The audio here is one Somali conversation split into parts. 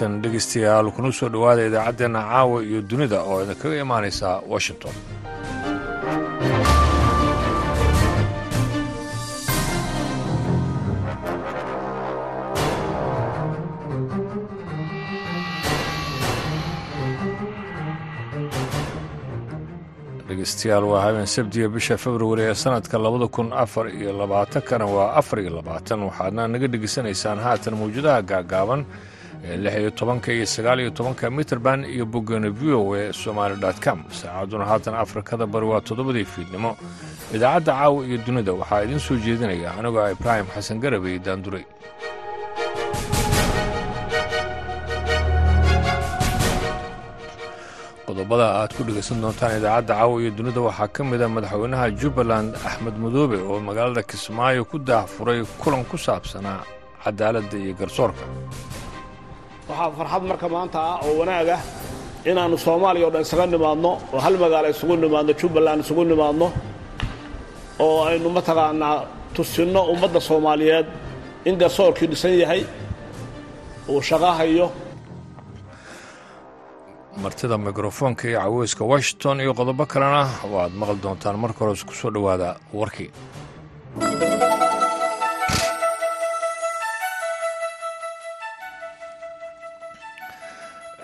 wanaagsan dhegaystayaal kuna soo dhowaada idaacaddeenna caawa iyo dunida oo idinkaga imaanaysa washington. Dhegeystayaal waa habeen sabtiga bisha februari ee sanadka labada kun afar iyo labaatankana waa afar iyo labaatan. Waxaadna naga dhegeysanaysaan haatan mawjadaha gaagaaban ee lix iyo tobanka iyo sagaal iyo tobanka iyo boggana v o e somaali com. Saacadduna haatan afrikada bari waa toddobadii fiidnimo. Idaacadda caawa iyo dunida waxaa idiin soo jeedinaya anigoo ibraahim xasan garabey daanduray. Qodobada aad ku dhegaysan doontaan idaacadda caawa iyo dunida waxaa ka mid a madaxweynaha jubbaland axmed madoobe oo magaalada kismaayo ku daahfuray kulan ku saabsanaa cadaaladda iyo garsoorka waxaa farxad marka maanta ah oo wanaag ah inaannu soomaaliya o dhan isaga nimaadno oo hal magaalo isugu nimaadno jubbaland isugu nimaadno oo aynu mataqaanaa tusinno ummadda soomaaliyeed in garsoorkii dhisan yahay uu shaqahayo martida mikrofoonka iyo caweyska washington iyo qodobo kalena waaad maqli doontaan marka hores ku soo dhowaada warkii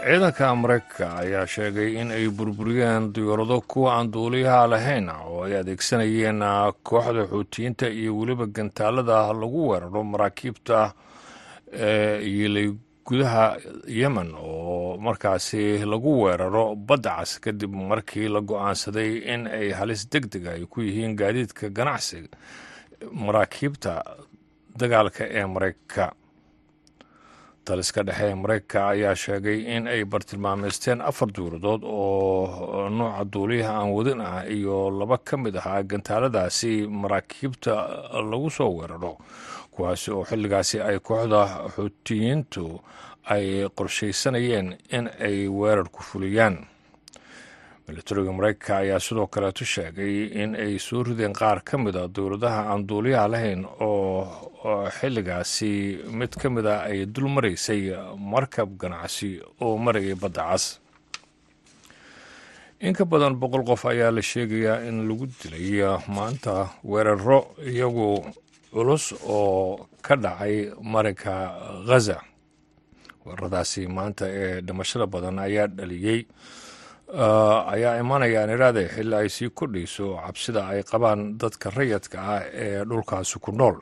ciidanka maraykanka ayaa sheegay in ay burburiyeen diyaarado kuwa aan duuliyaha lahayn oo ay adeegsanayeen kooxda xuutiyiinta iyo weliba gantaalada lagu weeraro maraakiibta yilay gudaha yemen oo markaasi lagu weeraro badda cas kadib markii la go'aansaday in ay halis deg deg ay ku yihiin gaadiidka ganacsiga maraakiibta dagaalka ee maraykanka taliska dhexe ee maraykanka ayaa sheegay in ay bartilmaameysteen afar duuradood oo nooca duuliyaha aan wadin ah iyo laba ka mid ahaa gantaaladaasi maraakiibta lagu soo weeraro. Kuwaasi oo xilligaasi ay kooxda xuutiyiintu ay qorshaysanayeen in ay weerar ku fuliyaan milatariga maraykanka ayaa sidoo kaleetu sheegay in ay soo rideen qaar ka mid a dowladaha aan duuliyaha lahayn oo xilligaasi mid ka mid a ay dul maraysay markab ganacsi oo marayay badda cas. In ka badan boqol qof ayaa la sheegayaa in lagu dilay maanta weeraro iyagu culus oo ka dhacay marinka ghaza weeraradaasi maanta ee dhimashada badan ayaa dhaliyey ayaa imanayaan iraade xilli ay sii kordhayso cabsida ay qabaan dadka rayadka ah ee dhulkaasi ku nool.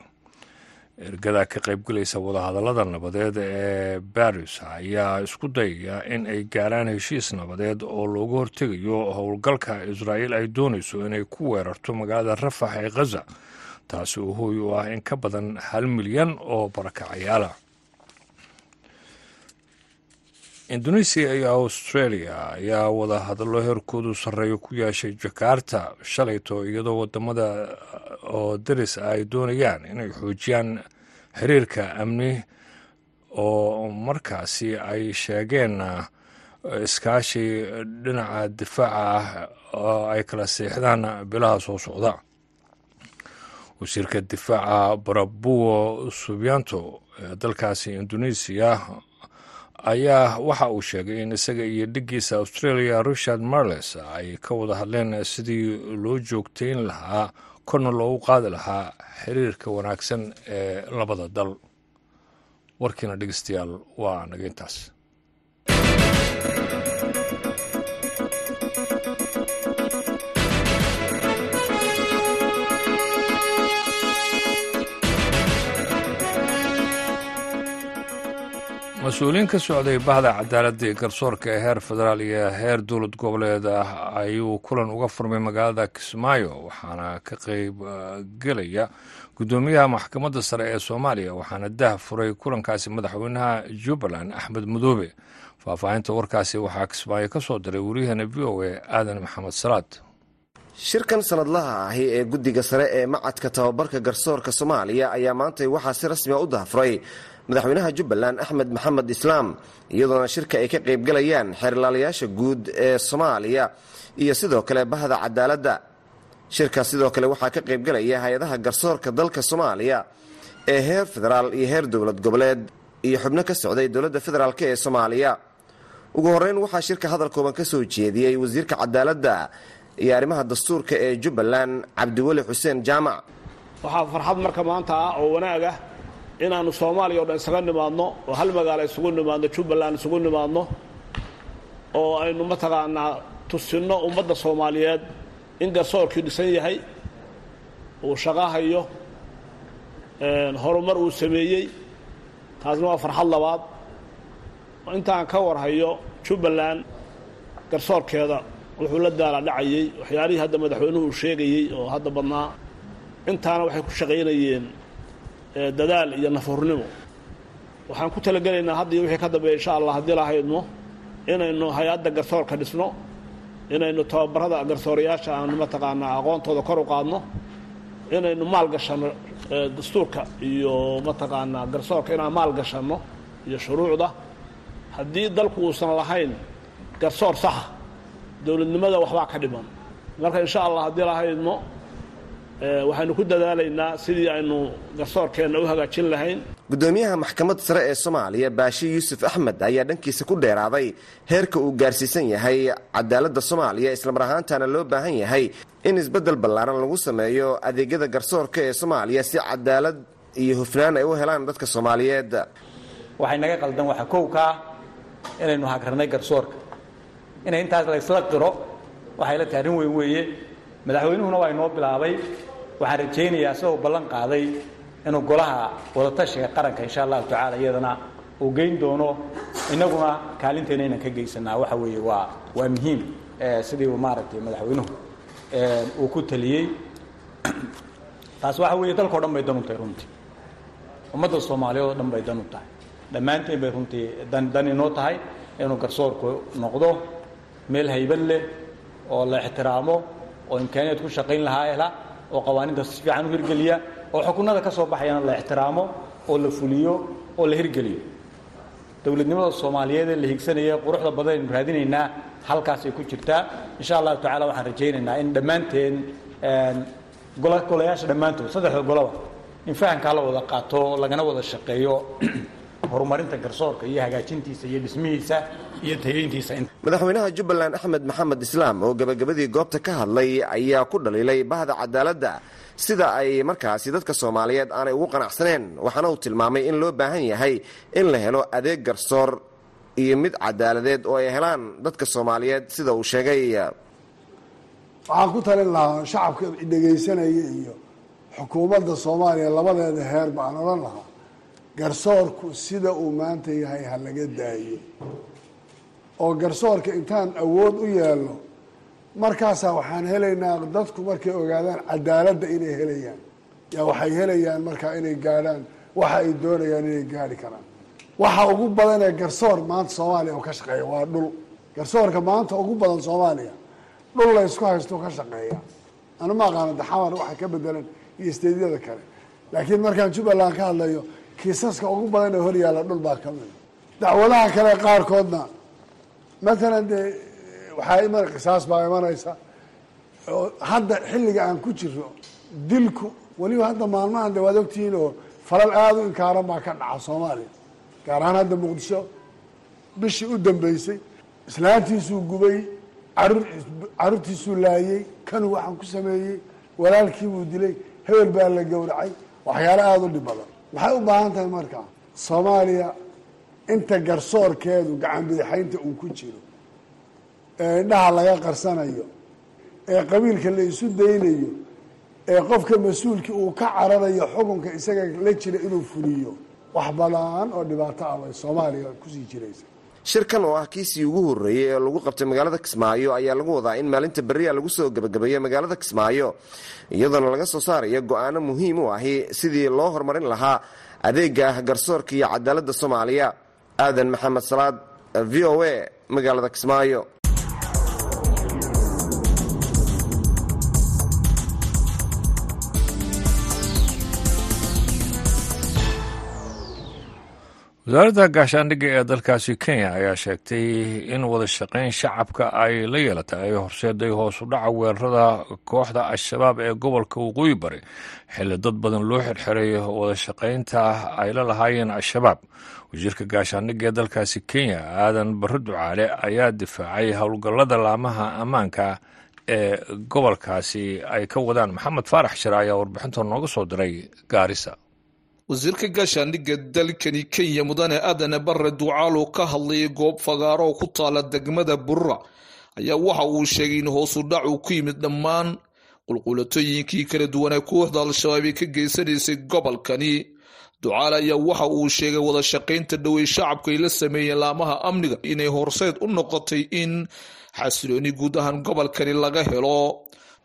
Ergada ka qaybgelaysa wadahadallada nabadeed ee baris ayaa isku dayaya in ay gaaraan heshiis nabadeed oo loogu hortegayo howlgalka israa'iil ay doonayso inay ku weerarto magaalada rafax ee ghaza taasi oo hooy u ah in ka badan hal milyan oo barakacayaala indonesiya iyo australia ayaa wada hadallo heerkoodu sarreeyo ku yeeshay jakarta shalayto iyadoo waddamada oo daris ay doonayaan inay xoojiyaan xiriirka amni oo markaasi ay sheegeen iskaashi dhinaca difaaca ah oo ay kala seexdaan bilaha soo socda. Wasiirka difaaca barabuwo subianto ee dalkaasi indonesiya ayaa waxa uu sheegay in isaga iyo dhiggiisa australia richard marles ay ka wada hadleen sidii loo joogtayn lahaa korna loogu qaadi lahaa xiriirka wanaagsan ee labada dal. Warkiina dhegeystayaal waa naga intaas mas'uuliyiin ka socday bahda cadaaladda iyo garsoorka ee heer federaal iyo heer dowlad goboleed ah ayuu kulan uga furmay magaalada kismaayo waxaana ka qayb gelaya guddoomiyaha maxkamadda sare ee soomaaliya waxaana dah furay kulankaasi madaxweynaha jubbaland axmed madoobe. Faahfaahinta warkaasi waxaa kismaayo ka soo diray waryaheena v o e aadan maxamed salaad. Shirkan sanadlaha ahi ee guddiga sare ee macadka tababarka garsoorka soomaaliya ayaa maantay waxaa si rasmiga u dahfuray madaxweynaha jubbaland axmed maxamed islaam iyadoona shirka ay ka qaybgalayaan xeerlaalayaasha guud ee soomaaliya iyo sidoo kale bahda cadaaladda shirka sidoo kale waxaa ka qaybgalaya hay'adaha garsoorka dalka soomaaliya ee heer federaal iyo heer dowlad goboleed iyo xubno ka socday dowladda federaalk ee soomaaliya. Ugu horreyn waxaa shirka hadal kooban ka soo jeediyey wasiirka cadaaladda iyo arrimaha dastuurka ee jubbaland cabdiweli xuseen jaamac. Waxaa farxad marka maanta ah oo wanaag ah inaannu soomaaliya o dhan isaga nimaadno oo hal magaalo isugu nimaadno jubbaland isugu nimaadno oo aynu mataqaanaa tusinno ummadda soomaaliyeed in garsoorkii dhisan yahay uu shaqahayo horumar uu sameeyey taasna waa farxad labaad. Intaan ka warhayo jubbaland garsoorkeeda wuxuu la daala dhacayey waxyaalihii hadda madaxweynuhu sheegayey oo hadda badnaa. Intaana waxay ku shaqaynayeen dadaal iyo nafurnimo waxaan ku talagelaynaa hadda iyo wixii ka dambeeya insha allah haddii lahaydno inaynu hay'adda garsoorka dhisno inaynu tababarada garsoorayaasha aanu mataqaanaa aqoontooda kor u qaadno inaynu maal gashanno dastuurka iyo mataqaanaa garsoorka inaan maal gashanno iyo shuruucda. Haddii dalku uusan lahayn garsoor saxa dowladnimada waxbaa ka dhiman. Marka insha allah haddii lahaydno waxaynu ku dadaalaynaa sidii aynu garsoorkeenna u hagaajin lahayn. Gudoomiyaha maxkamadda sare ee soomaaliya baashi yuusuf axmed ayaa dhankiisa ku dheeraaday heerka uu gaarsiisan yahay cadaaladda soomaaliya islamar ahaantana loo baahan yahay in isbeddel ballaaran lagu sameeyo adeegyada garsoorka ee soomaaliya si cadaalad iyo hufnaan ay u helaan dadka soomaaliyeed. Waxay naga qaldan waxa kow ka ah inaynu hagrannay garsoorka. Inay intaas laysla qiro waxay la tahay arrin weyn weeye madaxweynuhuna waa inoo bilaabay. Waxaan rajaynayaa isagoo ballan qaaday inuu golaha wadatashiga qaranka insha allahu tacaala iyadana uu geyn doono. Innaguna kaalinteena inaan ka geysanaa waxa weeye waa waa muhiim sidii uu maaragtay madaxweynuhu uu ku taliyey. Taas waxa weeye dalkao dhan bay dan u tahay runtii. Ummadda soomaaliyeed oo dhan bay dan u tahay. Dhammaanteen bay runtii dan dan inoo tahay inuu garsoorku noqdo. Meel haybad leh oo la ixtiraamo oo imkaaniyaad ku shaqayn lahaa hela oo qawaaniinta si fiican u hirgeliya oo xukunada ka soo baxayana la ixtiraamo oo la fuliyo oo la hirgeliyo. Dowladnimada soomaaliyeed ee la higsanaya quruxda badan aynu raadinaynaa halkaasay ku jirtaa. Insha allahu tacala waxaan rajaynaynaa in dhammaanteen golayaasha dhammaantood saddexda golaba in fahamkaa la wada qaato lagana wada shaqeeyo horumarinta garsoorka iyo hagaajintiisa iyo dhismihiisa iyo tayeyntiisa madaxweynaha jubbaland axmed maxamed islaam oo gebagabadii goobta ka hadlay ayaa ku dhaliilay bahda cadaaladda sida ay markaasi dadka soomaaliyeed aanay ugu qanacsaneen waxaana uu tilmaamay in loo baahan yahay in la helo adeeg garsoor iyo mid cadaaladeed oo ay helaan dadka soomaaliyeed sida uu sheegay. Waxaan ku talin lahaa shacabka dhegaysanaya iyo xukuumadda soomaaliya labadeeda heer baan odhan lahaa garsoorku sida uu maanta yahay ha laga daayo. oo garsoorka intaan awood u yeelno markaasaa waxaan helaynaa dadku markay ogaadaan cadaaladda inay helayaan. Yaa waxay helayaan markaa inay gaadhaan waxa ay doonayaan inay gaadhi karaan. Waxa ugu badan ee garsoor maanta soomaaliya oo ka shaqeeya waa dhul. Garsoorka maanta ugu badan soomaaliya dhul la ysku haysto ka shaqeeya. Anu ma aqaano daxamar waxa ka bedelan iyo isteedyada kale. Laakiin markaan jubbaland ka hadlayo kiisaska ugu badan ee hor yaalla dhul baa ka mida dacwadaha kale qaarkoodna matalan dee waxaa iman qisaas baa imanaysa oo hadda xilliga aan ku jiro dilku weliba hadda maalmahan de waad ogtihiin oo falal aada u inkaaran baa ka dhaca soomaaliya. Gaar ahaan hadda muqdisho bishii u dambeysay islaantiisuu gubay carruur carruurtiisuu laayey kanuu waxaan ku sameeyey walaalkiibuu dilay hebel baa la gowracay waxyaalo aada u dhib badan waxay u baahan tahay markaa soomaaliya inta garsoorkeedu gacan bidixaynta uu ku jiro ee indhaha laga qarsanayo ee qabiilka la isu daynayo ee qofka mas'uulkii uu ka cararayo xukunka isaga la jira inuu fuliyo wax badan oo dhibaato ah bay soomaaliya ku sii jiraysa shirkan oo ah kiisii ugu horreeyey ee lagu qabtay magaalada kismaayo ayaa lagu wadaa in maalinta beriya lagu soo gebagabeeyo magaalada kismaayo iyadoona laga soo saarayo go'aano muhiim u ahi sidii loo horumarin lahaa adeega garsoorka iyo cadaaladda soomaaliya. Aadan maxamed salaad v o a magaalada kismaayo wasaaradda gaashaandhigga ee dalkaasi kenya ayaa sheegtay in wada shaqayn shacabka ay la yeelatay ay horseeday hoos u dhaca weerarada kooxda al-shabaab ee gobolka waqooyi bari xilli dad badan loo xirxiray wada shaqaynta ay la lahaayeen al-shabaab. Wasiirka gaashaandhigga ee dalkaasi kenya aadan barre ducaale ayaa difaacay howlgallada laamaha ammaanka ee gobolkaasi ay ka wadaan. Maxamed faarax shire ayaa warbixinta nooga soo diray gaarisa wasiirka gaashaandhigga dalkani kenya mudane aadane barre ducaalo ka hadlayay goob fagaaro oo ku taala degmada burra ayaa waxa uu sheegay in hoosu dhac uu ku yimid dhammaan qulqulatooyinkii kala duwanee kooxda al-shabaab ay ka geysanaysay gobolkani. Ducaale ayaa waxa uu sheegay wada shaqaynta dhowey shacabku ay la sameeyeen laamaha amniga inay horseed u noqotay in xasilooni guud ahaan gobolkani laga helo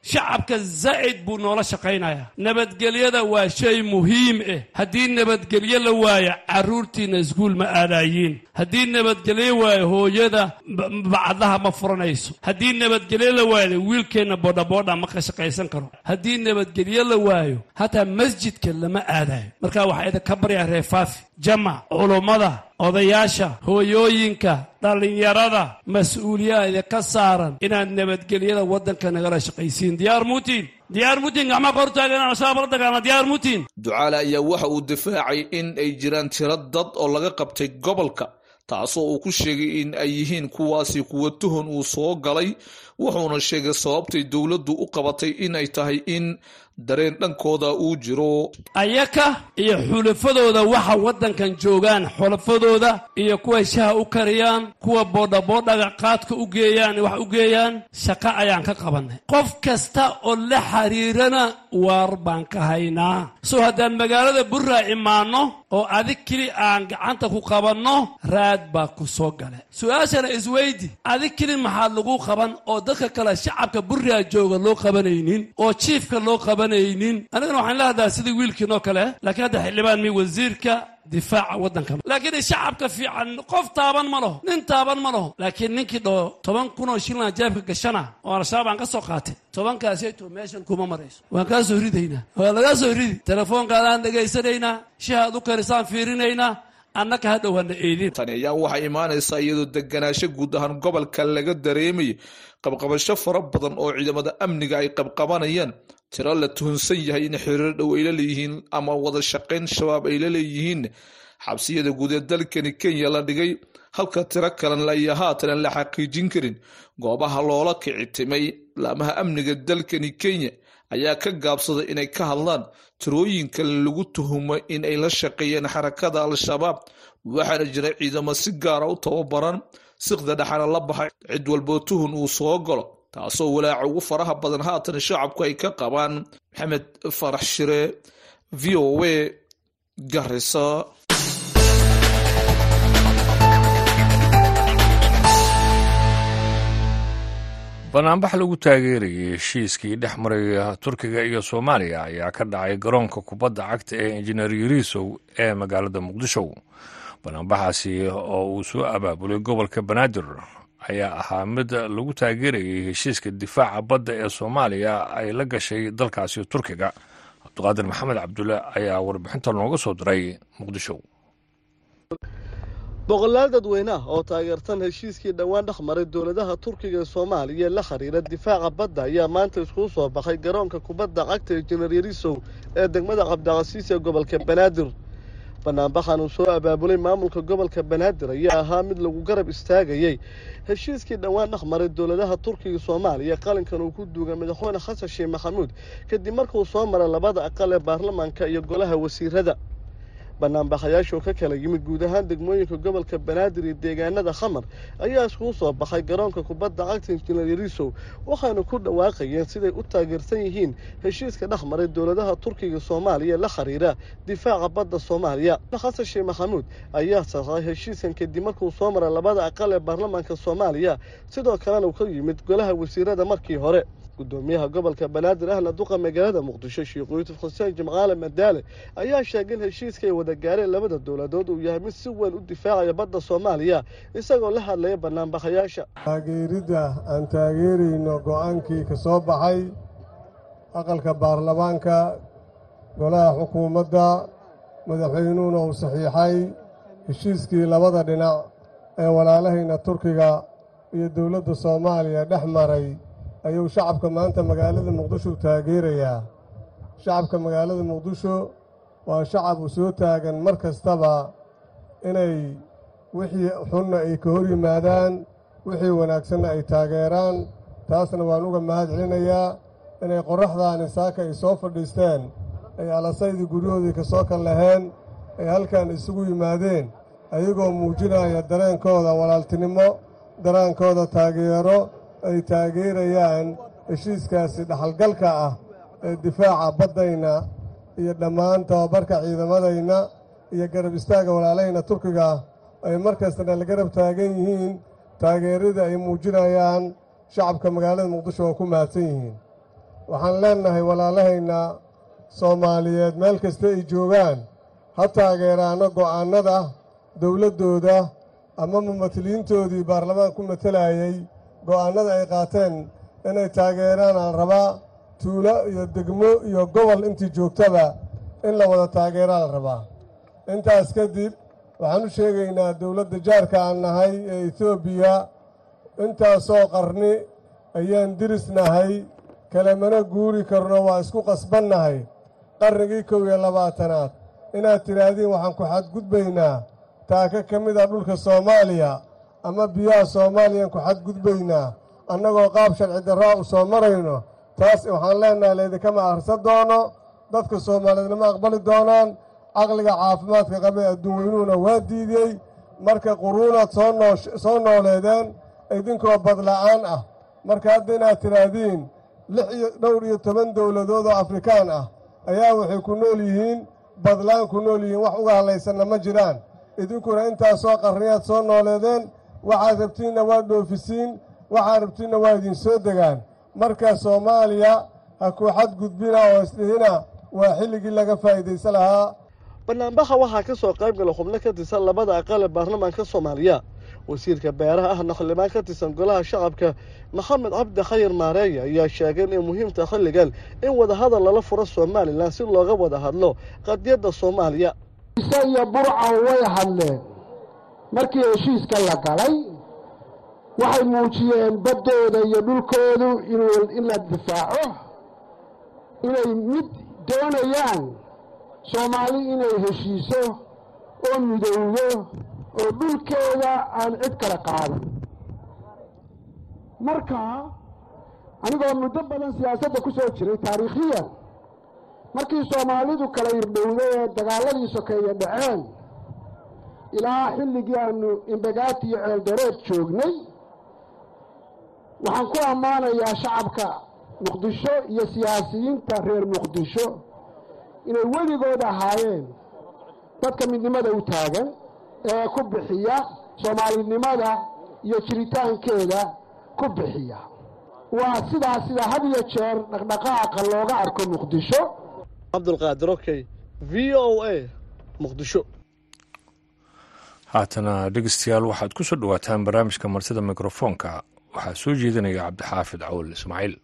shacabka zaa'id buu noola shaqaynayaa. Nabadgelyada waa shay muhiim ah haddii nabadgelyo la waayo carruurtiinna iskuul ma aadaayiin haddii nabadgelyo waayo hooyada bacdaha ma furanayso. Haddii nabadgelyo la waayo wiilkeenna boodhaboodha ma ka shaqaysan karo. Haddii nabadgelyo la waayo hataa masjidka lama aadayo marka waxaa idinka baryaa reefaafi jamac culummada odayaasha hooyooyinka dhallinyarada mas'uuliyaha idinka saaran inaad nabadgelyada waddanka nagala shaqaysiin. Diyaar muutiin diyaar muutiin gacmaa ka hortaaga inaan al-shabaab la dagaalna. Diyaar muutiin ducaale ayaa waxa uu difaacay in ay jiraan tiro dad oo laga qabtay gobolka taasoo uu ku sheegay in ay yihiin kuwaasi kuwa tuhon uu soo galay wuxuuna sheegay sababtay dowladdu u qabatay in ay tahay in dareen dhankooda uu jiro. Ayaka iyo xulafadooda waxa waddankan joogaan xulafadooda iyo kuwa shaha u kariyaan kuwa boodhaboodhaga qaadka u geeyaan wax u geeyaan shaqo ayaan ka qabannay. Qof kasta oo la xiriirana waar baan ka haynaa soo haddaan magaalada burraa imaanno oo adig keli aan gacanta ku qabanno raad baa ku soo gale su'aashana isweydi adig keli maxaad lagu qaban oo dadka kale shacabka burraa jooga loo qabanaynin oo jiifka loo qabanaynin. Anigana waxaan la hadlaa sidii wiilkiinoo kale laakiin hadda xildhibaan mi wasiirka difaaca waddanka. Laakiin shacabka fiican qof taaban ma laho nin taaban ma laho. Laakiin ninkii dhoo toban kun oo shilna jaabka gashana oo al-shabaab ka soo qaatay tobankaaseeto meeshan kuma marayso. Waan kaa soo ridaynaa. Waa lagaa soo ridi. Telefoonkaadaan dhegaysanaynaa shahaad u karisaan fiirinaynaa annaka ha dhowaana eedin. Tani ayaa waxaa imaanaysaa iyadoo deganaasho guud ahaan gobolka laga dareemayo qabqabasho fara badan oo ciidamada amniga ay qabqabanayaan tiro la tuhunsan yahay in xiriir dhow ay la leeyihiin ama wada shaqayn shabaab ay la leeyihiin. Xabsiyada guud ee dalkani kenya la dhigay halka tiro kalena iyo haatan aan la xaqiijin karin. Goobaha loola kici timay laamaha amniga dalkani kenya ayaa ka gaabsaday inay ka hadlaan tirooyinka lagu tuhumo in ay la shaqeeyeen xarakada al-shabaab waxaana jira ciidamo si gaara u tababaran. Siqda dhexana la baxay cid walboo tuhun uu soo galo taasoo walaaca ugu faraha badan haatan shacabku ay ka qabaan maxamed farax shire v o a garisa banaanbax lagu taageerayay heshiiskii dhex maraya turkiga iyo soomaaliya ayaa ka dhacay garoonka kubadda cagta ee injineer yariisow ee magaalada muqdisho. Banaanbaxaasi oo uu soo abaabulay gobolka banaadir ayaa ahaa mid lagu taageerayay heshiiska difaaca badda ee soomaaliya ay la gashay dalkaasi turkiga. Cabdiqaadir maxamed cabdulle ayaa warbixinta nooga soo diray muqdisho. Boqolaal dadweyne ah oo taageersan heshiiskii dhowaan dhex maray dowladaha turkiga ee soomaaliya la xiriira difaaca badda ayaa maanta iskugu soo baxay garoonka kubadda cagta injineer yarisow ee degmada cabdicasiis ee gobolka banaadir banaanbaxan uu soo abaabulay maamulka gobolka banaadir ayaa ahaa mid lagu garab istaagayey heshiiskii dhowaan dhex maray dowladaha turkiga soomaaliya qalinkan uu ku duugay madaxweyne xasan sheekh maxamuud kadib markuu soo maray labada aqal ee baarlamaanka iyo golaha wasiirada banaanbaxayaashoo ka kala yimid guud ahaan degmooyinka gobolka banaadir iyo deegaanada khamar ayaa iskugu soo baxay garoonka kubadda cagta injineer yarisow waxaana ku dhawaaqayeen siday u taageersan yihiin heshiiska dhex maray dowladaha turkiga soomaaliya la xiriira difaaca badda soomaaliya. Xasan sheekh maxamuud ayaa saxay heshiiskan kadib markuu soo maray labada aqal ee baarlamaanka soomaaliya sidoo kalena uu ka yimid golaha wasiirada markii hore gudoomiyaha gobolka banaadir ahna duqa magaalada muqdisho sheekh yuusuf xuseen jimcaale madaale ayaa sheegay in heshiiska ay wada gaareen labada dowladood uu yahay mid si weyn u difaacaya badda soomaaliya isagoo la hadlaya banaanbaxayaasha taageeridda aan taageerayno go'aankii ka soo baxay aqalka baarlamaanka golaha xukuumadda madaxweynuhuna uu saxiixay heshiiskii labada dhinac ee walaalahayna turkiga iyo dowladda soomaaliya dhex maray ayuu shacabka maanta magaalada muqdisho taageerayaa. Shacabka magaalada muqdisho waa shacab u soo taagan mar kastaba inay wixii xunna ay ka hor yimaadaan wixii wanaagsanna ay taageeraan. Taasna waan uga mahad celinayaa inay qorraxdaani saaka ay soo fadhiisteen ay alasaydii guryahoodii ka soo kal laheen ay halkan isugu yimaadeen ayagoo muujinaya dareenkooda walaaltinimo dareenkooda taageero ay taageerayaan heshiiskaasi dhaxalgalka ah ee difaaca baddayna iyo dhammaan tababarka ciidamadayna iyo garab istaagga walaalahayna turkiga ay mar kastana la garab taagan yihiin taageerada ay muujinayaan shacabka magaalada muqdisho waa ku mahadsan yihiin. Waxaan leennahay walaalahayna soomaaliyeed meel kasta ay joogaan ha taageeraano go'aannada dowladdooda ama mumatiliintoodii baarlamaan ku matelayay go'aannada ay qaateen inay taageeraan aan rabaa tuulo iyo degmo iyo gobol intii joogtaba in la wada taageeraa la rabaa. Intaas kadib waxaan u sheegaynaa dowladda jaarka aan nahay ee etoobiya intaasoo qarni ayaan dirisnahay kalemana guuri karno waa isku qasbannahay qarnigii kow iyo labaatanaad inaad tidhaahdiin waxaan ku xadgudbaynaa. Taaka ka mid a dhulka soomaaliya ama biyaha soomaaliyaan ku xadgudbaynaa annagoo qaab sharci darraa u soo marayno taas waxaan leennahay laydinkama akhrisan doono dadka soomaaliyeedna ma aqbali doonaan caqliga caafimaadka qabee adduun weynuhuna waa diidiyey marka quruunaad soo nooleedeen idinkoo badla'aan ah. Marka hadda inaad tidhaahdiin lix iyo dhowr iyo toban dowladood oo afrikaan ah ayaa waxay ku nool yihiin badlaan ku nool yihiin wax uga hadlaysanna ma jiraan. Idinkuna intaasoo qarniyaad soo nooleedeen waxaad rabtiinna waa dhoofisiin waxaad rabtiinna waa idin soo degaan. Marka soomaaliya ha ku xadgudbina oo isdhihina waa xilligii laga faa'iidaysan lahaa. Banaanbaxa waxaa ka soo qayb gala xubno ka tirsan labada aqal ee baarlamaanka soomaaliya. Wasiirka beeraha ahna xildhibaan ka tirsan golaha shacabka maxamed cabdi khayr maareeya ayaa sheegay inay muhiimta xilligan in wadahadal lala furo somalilan si looga wada hadlo qadiyadda soomaaliya. Iyo burca way hadleen markii heshiiska la galay waxay muujiyeen baddooda iyo dhulkoodu in la difaaco inay mid doonayaan soomaali inay heshiiso oo midowdo oo dhulkeeda aan cid kala qaadan. Marka anigoo muddo badan siyaasadda ku soo jiray taariikhiyan markii soomaalidu kala irdhowday ee dagaaladii sokeeye dhaceen ilaa xilligii aanu imbagaati iyo ceeldareed joognay waxaan ku ammaanayaa shacabka muqdisho iyo siyaasiyiinta reer muqdisho inay weligood ahaayeen dadka midnimada u taagan ee ku bixiya soomaalinimada iyo jiritaankeeda ku bixiya. Waa sidaa sida had iyo jeer dhaqdhaqaaqa looga arko muqdisho. Cabdulqaadir okey v o a muqdisho haatana dhegeystayaal waxaad ku soo dhowaataan barnaamijka martida mikrofoonka. Waxaa soo jeedinaya cabdixaafid cawal ismaaciil.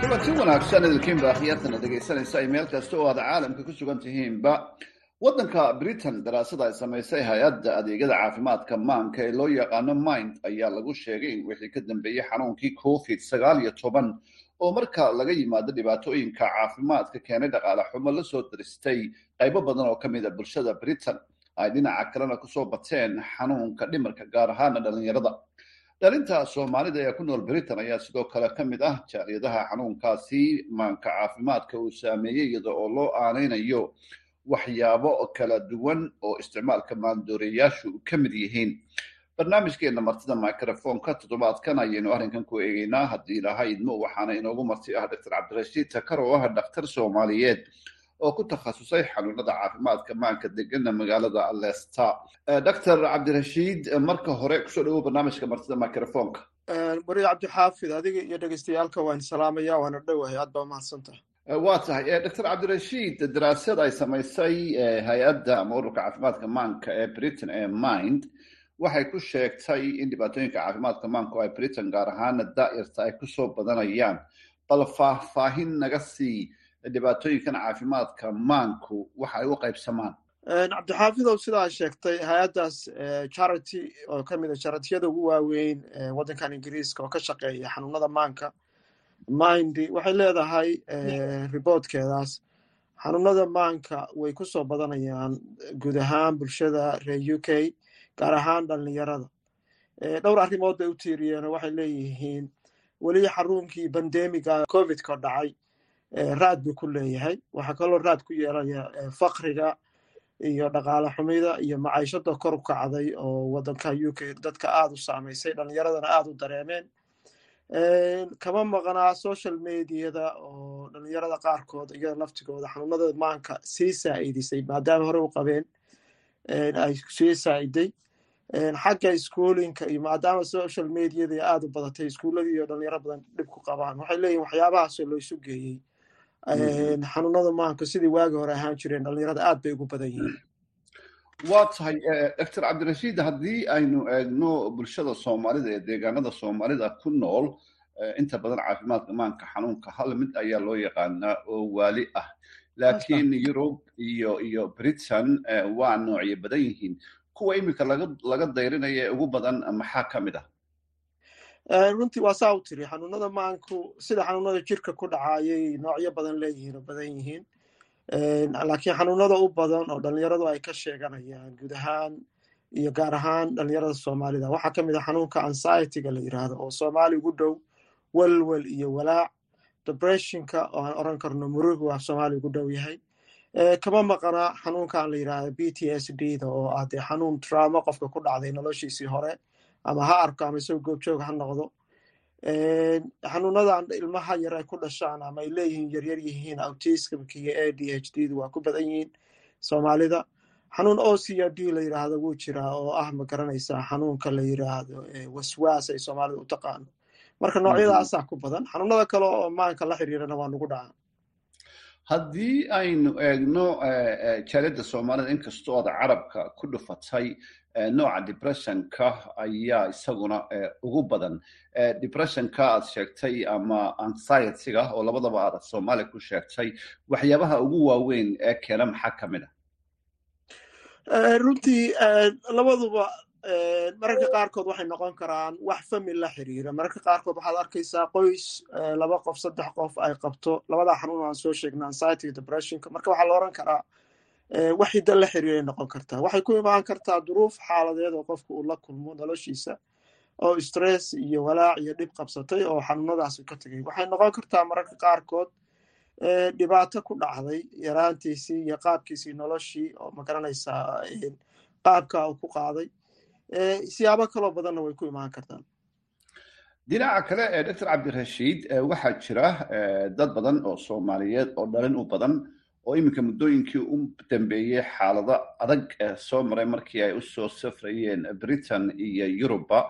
Kulanti wanaagsan idinkiinba akhyaartana dhegaysanaysa. Ay meel kasta oo aad caalamka ku sugan tihiinba waddanka britain daraasada ay samaysay hay'adda adeegyada caafimaadka maanka ee loo yaqaano mind ayaa lagu sheegay in wixii ka dambeeyey xanuunkii covid sagaal iyo toban oo marka laga yimaado dhibaatooyinka caafimaadka keenay dhaqaale xumo la soo daristay qaybo badan oo ka mid a bulshada britain. Ay dhinaca kalena ku soo bateen xanuunka dhimarka gaar ahaana dhalinyarada. Dhalinta soomaalida ee ku nool britain ayaa sidoo kale ka mid ah jaaliyadaha xanuunkaasi maanka caafimaadka uu saameeyey iyada oo loo aanaynayo waxyaabo kala duwan oo isticmaalka maandooreyaashu ka mid yihiin. Barnaamijkeena martida microfonka toddobaadkan ayaynu arrinkan ku eegeynaa haddii ilaha idmo waxaana inoogu marti ah doctor cabdirashiid takar oo ah dhakhtar soomaaliyeed oo ku takhasusay xanuunada caafimaadka maanka degana magaalada leicester doctor cabdirashiid marka hore ku soo dhawow barnaamijka martida microfonka wari cabdixaafid adiga iyo dhegeystayaalka waan salaamaya waana dhowahay aad baa mahadsantaha waa tahay doctor cabdirashiid daraasad ay samaysay hay'adda ama ururka caafimaadka maanka ee britain ee mind waxay ku sheegtay in dhibaatooyinka caafimaadka maanku ay britain gaar ahaana daa'irta ay ku soo badanayaan. Bal faahfaahin naga sii dhibaatooyinkan caafimaadka maanku waxa ay u qaybsamaan. Cabdixaafidow sidaa sheegtay hay'addaas charity oo ka mid a charitiyada ugu waaweyn waddankan ingiriiska oo ka shaqeeya xanuunada maanka mindy waxay leedahay riboodkeedaas xanuunada maanka way ku soo badanayaan guud ahaan bulshada reer u k gaar ahaan dhallinyarada. Dhowr arrimood bay u tiiriyeen waxay leeyihiin weli xaruunkii bandemiga covidka dhacay raad buu ku leeyahay. Waxaa kaloo raad ku yeelaya fakriga iyo dhaqaale xumida iyo macaishada kor u kacday oo waddanka u k dadka aada u saamaysay dhallinyaradana aada u dareemeen kama maqnaa social mediada oo dhallinyarada qaarkood iyada laftigooda xanuunada maanka sii saa'idisay maadaama hore u qabeen ay sii saa'iday xagga iskoolinka iyo maadaama social mediada aada u badatay iskuuladii iyo dhalinyaro badan dhib ku qabaan. Waxay leeyihiin waxyaabahaasoo looisu geeyey xanuunada maanka sidii waagi hore ahaan jireen dhalinyarada aad bay ugu badan yihiin waa tahay doctor cabdirashiid haddii aynu eegno bulshada soomaalida ee deegaanada soomaalida ku nool inta badan caafimaadka maanka xanuunka hal mid ayaa loo yaqaanaa oo waali ah. Laakiin yurub iyo iyo britain waa noocyo badan yihiin. Kuwa iminka laga dayrinaya ee ugu badan maxaa ka mid ah? Runtii waa saa u tiri xanuunada maanku sida xanuunada jirka ku dhacayay noocyo badan leeyihiin oo badan yihiin laakiin xanuunada u badan oo dhalinyaradu ay ka sheeganayaan guud ahaan iyo gaar ahaan dhalinyarada soomaalida waxaa ka mid ah xanuunka anxietyga la yidhaahdo oo soomaali ugu dhow welwel iyo walaac. Depressionka oo aan oran karno murugu waa soomaali ugu dhow yahay. Kama maqana xanuunkan la yidhaahdo b t s d da oo ah dee xanuun trauma qofka ku dhacday noloshiisii hore ama ha arko ama isagoo goobjoog ha noqdo xanuunadan ilmaha yar ay ku dhashaan ama ay leeyihiin yaryar yihiin autismka iyo a d h d da waa ku badan yihiin soomaalida. Xanuun o c r d la yidhaahdo wuu jiraa oo ah ma garanaysaa xanuunka la yidhaahdo waswaas ay soomaalida u taqaano. Marka noocyadaasaa ku badan xanuunada kale oo maanka la xiriirana waa nugu dhacaa haddii aynu eegno jaaliyadda soomaalida inkastoo aad carabka ku dhufatay nooca depressionka ayaa isaguna ugu badan. Depressionka aad sheegtay ama anxietyga oo labadaba aad soomaaliya ku sheegtay waxyaabaha ugu waaweyn ee keena maxaa ka mid a runtii labaduba mararka qaarkood waxay noqon karaan wax famil la xiriira. Mararka qaarkood waxaad arkaysaa qoys laba qof saddex qof ay qabto. Labadaa xanuun aan soo sheegna anxiety depressionka. Marka waxaa la oran karaa wax hidda la xiriiray noqon kartaa. Waxay ku imaan kartaa duruuf xaaladeed oo qofka uu la kulmo noloshiisa oo stress iyo walaac iyo dhib qabsatay oo xanuunadaasi ka tegay waxay noqon kartaa mararka qaarkood dhibaato ku dhacday yaraantiisii iyo qaabkiisii noloshii oo ma garanaysaa qaabka uu ku qaaday. Siyaabo kaloo badanna way ku imaan kartaa dhinaca kale doctor cabdirashiid waxaa jira dad badan oo soomaaliyeed oo dhalin u badan oo iminka muddooyinkii u dambeeyey xaalado adag soo maray markii ay u soo safrayeen britain iyo yuruba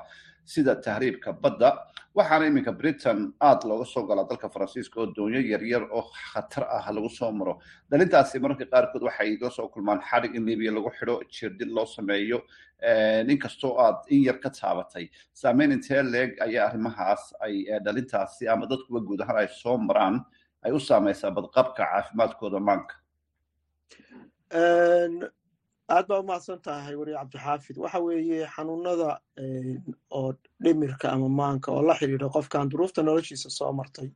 sida tahriibka badda waxaana iminka britain aad looga soo galaa dalka faransiiska oo doonyo yaryar oo khatar ah lagu soo maro. Dhalintaasi mararka qaarkood waxay la soo kulmaan xadhig in libiya lagu xidho jirdin loo sameeyo inkastoo aad in yar ka taabatay. Saameyn intee leeg ayaa arrimahaas ay dhalintaasi ama dadkuba guud ahaan ay soo maraan ay u saamaysaa badqabka caafimaadkooda maanka? Aad baa umahadsan tahay weri cabdixaafid. Waxa weeye xanuunada oo dhimirka ama maanka oo la xiriira qofkan duruufta noloshiisa soo martay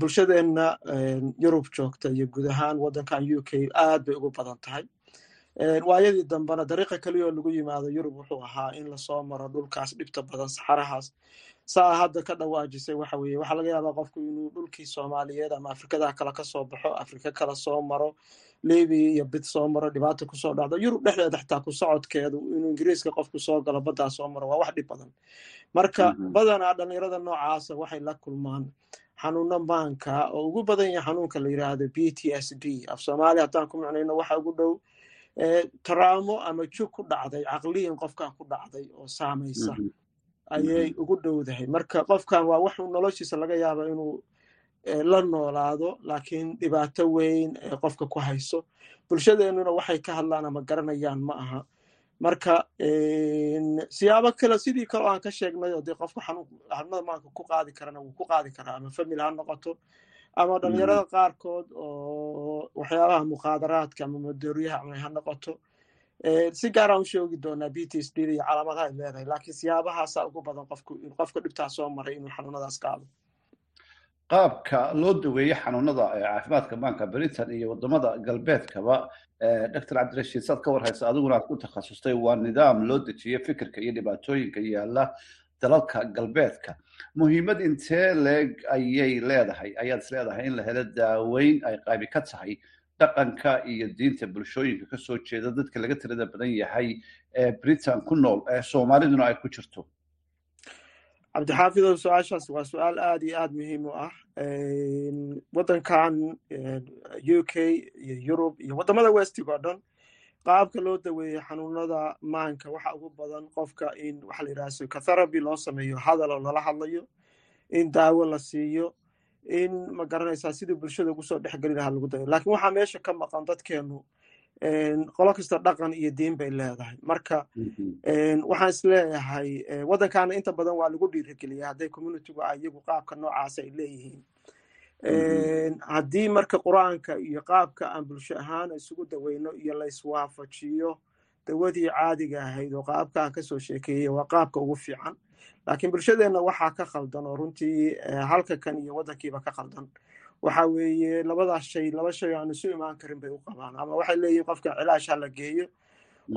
bulshadeenna yurub joogta iyo guud ahaan waddankan u k aad bay ugu badan tahay waayadii dambena dariiqa keliya oo lagu yimaado yurub wuxuu ahaa in la soo maro dhulkaas dhibta badan saxarahaas. Saa hadda ka dhawaajisay waxa weeye waxaa laga yaabaa qofku inuu dhulkii soomaaliyeed ama afrikadaha kale ka soo baxo afrika kale soo maro libiya iyo bid soo maro dhibaata ku soo dhacdo yurub dhexdeeda xitaa ku socodkeedu inuu ingiriiska qofku soo galo baddaa soo maro waa wax dhib badan. Marka badanaa dhalinyarada noocaasa waxay la kulmaan xanuuno maanka oo ugu badan yahay xanuunka la yidhaahdo b t s d. Af soomaaliya haddaan ku micnayno waxa ugu dhow taraamo ama jug ku dhacday caqliyin qofkan ku dhacday oo saamaysa ayay ugu dhowdahay marka qofkan waa wax noloshiisa laga yaaba inuu la noolaado laakiin dhibaato weyn ee qofka ku hayso. Bulshadeenuna waxay ka hadlaan ama garanayaan ma aha. Marka siyaabo kale sidii kaleo aan ka sheegnay oo dee qofka xanuunada maanka ku qaadi karana wuu ku qaadi karaa ama famil ha noqoto ama dhalinyarada qaarkood oo waxyaabaha mukhaadaraadka ama madooriyaha cunay ha noqoto si gaaraan u sheegi doonaa b t s d iyo calaamadaha ay leedahay laakiin siyaabahaasa ugu badan qofku qofka dhibtaa soo maray inuu xanuunadaas qaado. Qaabka loo daweeye xanuunada caafimaadka maanka britain iyo waddamada galbeedkaba dr cabdirashiid saad ka warhaysa adiguna aad ku takhasustay waa nidaam loo dejiye fikirka iyo dhibaatooyinka yaalla dalalka galbeedka. Muhiimad intee leeg ayay leedahay? Ayaad is leedahay in la helo daaweyn ay qaybi ka tahay dhaqanka iyo diinta bulshooyinka? Kasoo jeeda dadka laga tirada badan yahay ee britain ku nool ee soomaaliduna ay ku jirto. Cabdixaafidow su'aashaas waa su'aal aad iyo aad muhiim u ah. Waddankan u k iyo yurub iyo waddamada westig oo dhan qaabka loo daweeyo xanuunada maanka waxa ugu badan qofka in waxa la yidhaha psychotherapy loo sameeyo hadal oo lala hadlayo in daawo la siiyo in ma garanaysaa sidii bulshada ugu soo dhexgeli lahaa lagu dayo lakiin waxaa meesha ka maqan dadkeenu qolo kasta dhaqan iyo diin bay leedahay. Marka waxaan is leeyahay waddankaana inta badan waa lagu dhiirigeliya hadday communitygu a iyagu qaabka noocaas ay leeyihiin haddii marka qur'aanka iyo qaabka aan bulsho ahaan isugu daweyno iyo layswaafajiyo dawadii caadiga ahayd oo qaabka aan ka soo sheekeeyey waa qaabka ugu fiican. Laakiin bulshadeenna waxaa ka khaldan oo runtii halka kan iyo waddankiiba ka khaldan. Waxa weeye labadaas shay laba shay aan isu imaan karin bay u qabaan. Ama waxay leeyihiin qofka cilaash ha la geeyo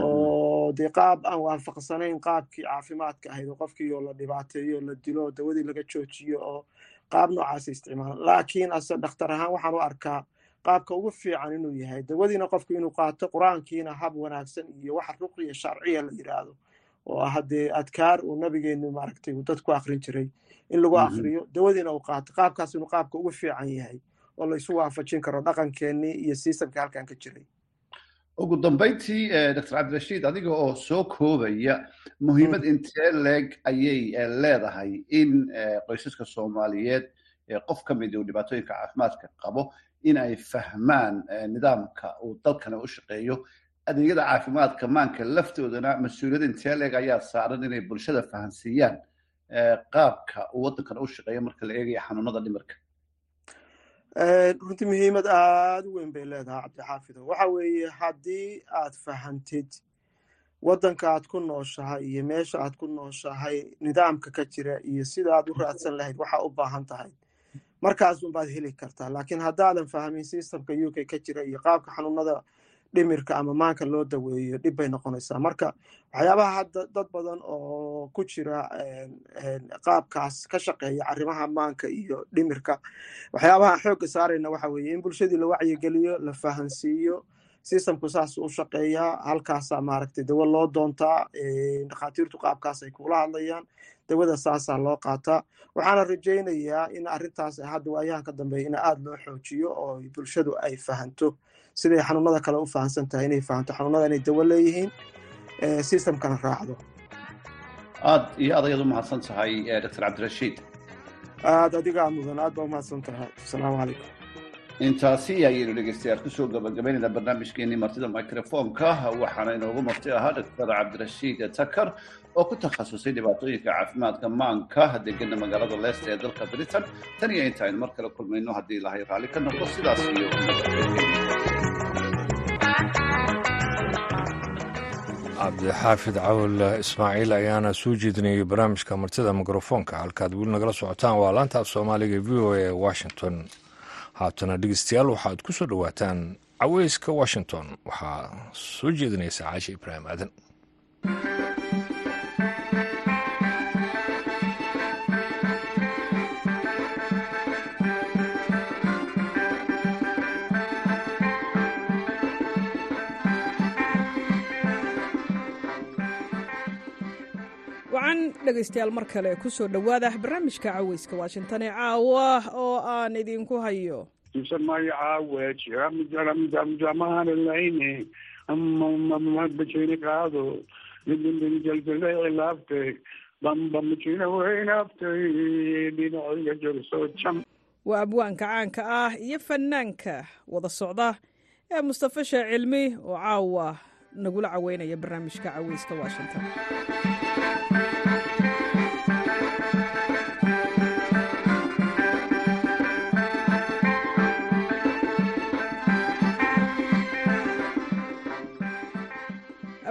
oo dee qaab aan waafaqsanayn qaabkii caafimaadka ahayd oo qofkii oo la dhibaateeyo la dilo dawadii laga joojiyo oo qaab noocaasa isticmaala laakiin ase dhakhtar ahaan waxaan u arkaa qaabka ugu fiican inuu yahay. Dawadiina qofku inuu qaato qur'aankiina hab wanaagsan iyo waxa ruqya sharciya la yidhaahdo oo ah haddee adkaar uu nabigeenu maaragtay uu dad ku akrin jiray in lagu akriyo dawadiina uu qaato. Qaabkaas inuu qaabka ugu fiican yahay oo laysu waafajin karo dhaqankeenii iyo sistamka halkan ka jiray ugu dambayntii dr cabdirashiid adiga oo soo koobaya muhiimad intee leeg ayay leedahay in qoysaska soomaaliyeed qof ka mid uu dhibaatooyinka caafimaadka qabo in ay fahmaan nidaamka uu dalkana u shaqeeyo. Adeegyada caafimaadka maanka laftoodana mas'uuliyad intee leeg ayaa saaran inay bulshada fahansiiyaan qaabka uu waddankana u shaqeeyo marka la eegaya xanuunada dhimirka runtii muhiimad aad u weyn bay leedahay cabdixaafido waxa weeye haddii aad fahantid waddanka aad ku nooshahay iyo meesha aad ku nooshahay nidaamka ka jira iyo sida aad u raadsan lahayd waxaa u baahan tahay. Markaas unbaad heli kartaa laakiin haddaadan fahmin systemka u k ka jira iyo qaabka xanuunada dhimirka ama maanka loo daweeyo dhib bay noqonaysaa. Marka waxyaabaha hadda dad badan oo ku jira qaabkaas ka shaqeeya arrimaha maanka iyo dhimirka waxyaabaha xoogga saarayna waxa weeye in bulshadii la wacyigeliyo la fahansiiyo systemku saas u shaqeeyaa halkaasaa maaragtay dawo loo doontaa dhakhaatiirtu qaabkaas ay kula hadlayaan dawada saasaa loo qaataa waxaana rajaynayaa in arrintaas hadda waayahan ka dambeeya in aada loo xoojiyo oo bulshadu ay fahanto siday xanuunada kale u fahansan tahay inay fahanto xanuunada inay dawo leeyihiin systemkana raacdo. Aad iyo aad ayaad u mahadsan tahay dr cabdirashiid. Aad adigaa mudan aad baa umahadsan tahay asalaamu calaykum. Intaasi ayaynu dhegeystayaal ku soo gabagabaynayna barnaamijkeenii martida microfonka waxaana inoogu marti ahaa dr cabdirashiid takar oo ku takhasusay dhibaatooyinka caafimaadka maanka degana magaalada leesta ee dalka britain. Tan iyo inta aynu mar kale kulmayno haddii ilahay raalli ka noqdo sidaas iyo cabdixaafid cawl ismaaciil ayaana soo jeedinayay barnaamijka martida mikrofoonka. Halkaad weli nagala socotaan waa laanta af soomaaliga v o e washington. Haatana dhegeystayaal waxaad ku soo dhowaataan caweyska washington. Waxaa soo jeedinaysa caashe ibraahim aadan dhegaystayaal mar kale ku soo dhowaada barnaamijka caweyska washington ee caawa oo aan idinku hayo. Qaado. Weynaabtay jam waa abwaanka caanka ah iyo fanaanka wada socda ee mustafa sheeh cilmi oo caawa nagula caweynaya barnaamijka caweyska washington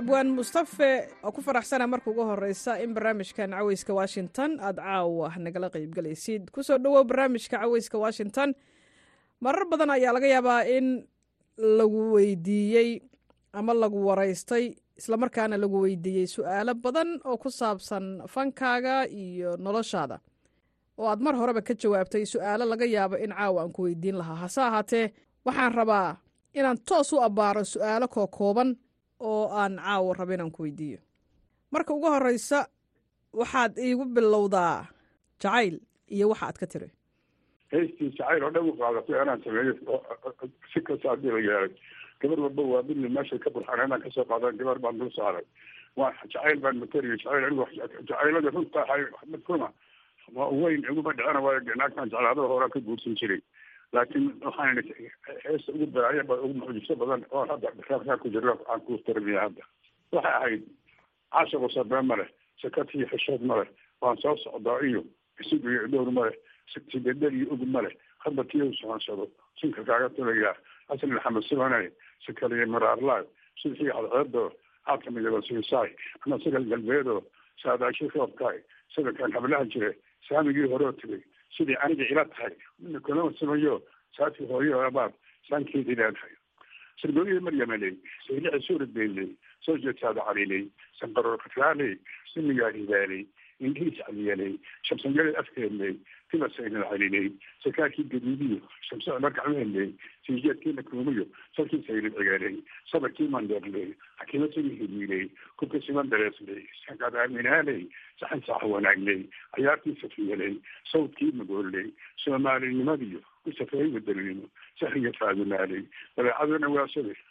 abwaan mustafe oo ku faraxsana marka ugu horeysa in barnaamijkan caweyska washington aada caawa nagala qeybgalaysid ku soo dhowow barnaamijka caweyska washington. Marar badan ayaa laga yaabaa in lagu weydiiyey ama lagu waraystay islamarkaana lagu weydiiyey su'aalo badan oo ku saabsan fankaaga iyo noloshaada. Oo aad mar horeba ka jawaabtay su'aalo laga yaabo in caawa aan ku weydiin lahaa. Hase ahaatee waxaan rabaa inaan toos u abbaaro su'aalo kookooban oo aan caawa rabo inaan ku weydiiyo. Marka ugu horeysa waxaad iigu bilowdaa jacayl iyo waxa aad ka tiri. Heystii jacayl oo dhan u qaadatay anaan sameeyo si kasta haddii la yeelay gabar walba waa midna meeshay ka burxan anaan ka soo qaadan gabar baan dul saaray. Waa jacayl baan matariyay jacayl anigu jacaylada runta ahay waa weyn iguma dhicina waayo naagtaan jeclaadada horaan ka guursan jiray laakiin waxaan heesta ugu baraaya ba ugu mucjiso badan oo hadda raabkaa ku jiro aan ku tarmiya hadda. Waxay ahayd caashiqu sabee ma leh sakatiyo xishood ma leh waan soo socdaa iyo isig iyo dhowr ma leh sidedel iyo ug ma leh hadda tiyow soonsado sinka kaaga tulayaa asli maxamed sibanay sikaliyo maraarlaay sidxii cadceedo aadka midaba siisaay ama sigal galbeedo saadaashi roobkaay sidankan hablaha jire saamigii horeo tegay sidii aniga ila tahay mina kulama samayo saati hooyo abaad saankeedii leedahay sirgooyihii maryamaley saylici suuradbeyley soo jeedsaada caliley sanqaroor katraaley simigaa hibaaley indhihiis caliyaley shamsanyaley afkeedley tibasaynal caliley sakaakii gaduudiyo shamsocna gacmeeley siijeedkiina kuumiyo salkii saylid cigaaley sabarkii mandeerley xakimo sigi hidiiley kubka siman dareesley sanqad aaminaaley saxan saax wanaagley cayaartii safiyaley sawdkii magooley soomaalinimadiyo ku safeey wadalnimo sahiya faadumaaley dabeecaduna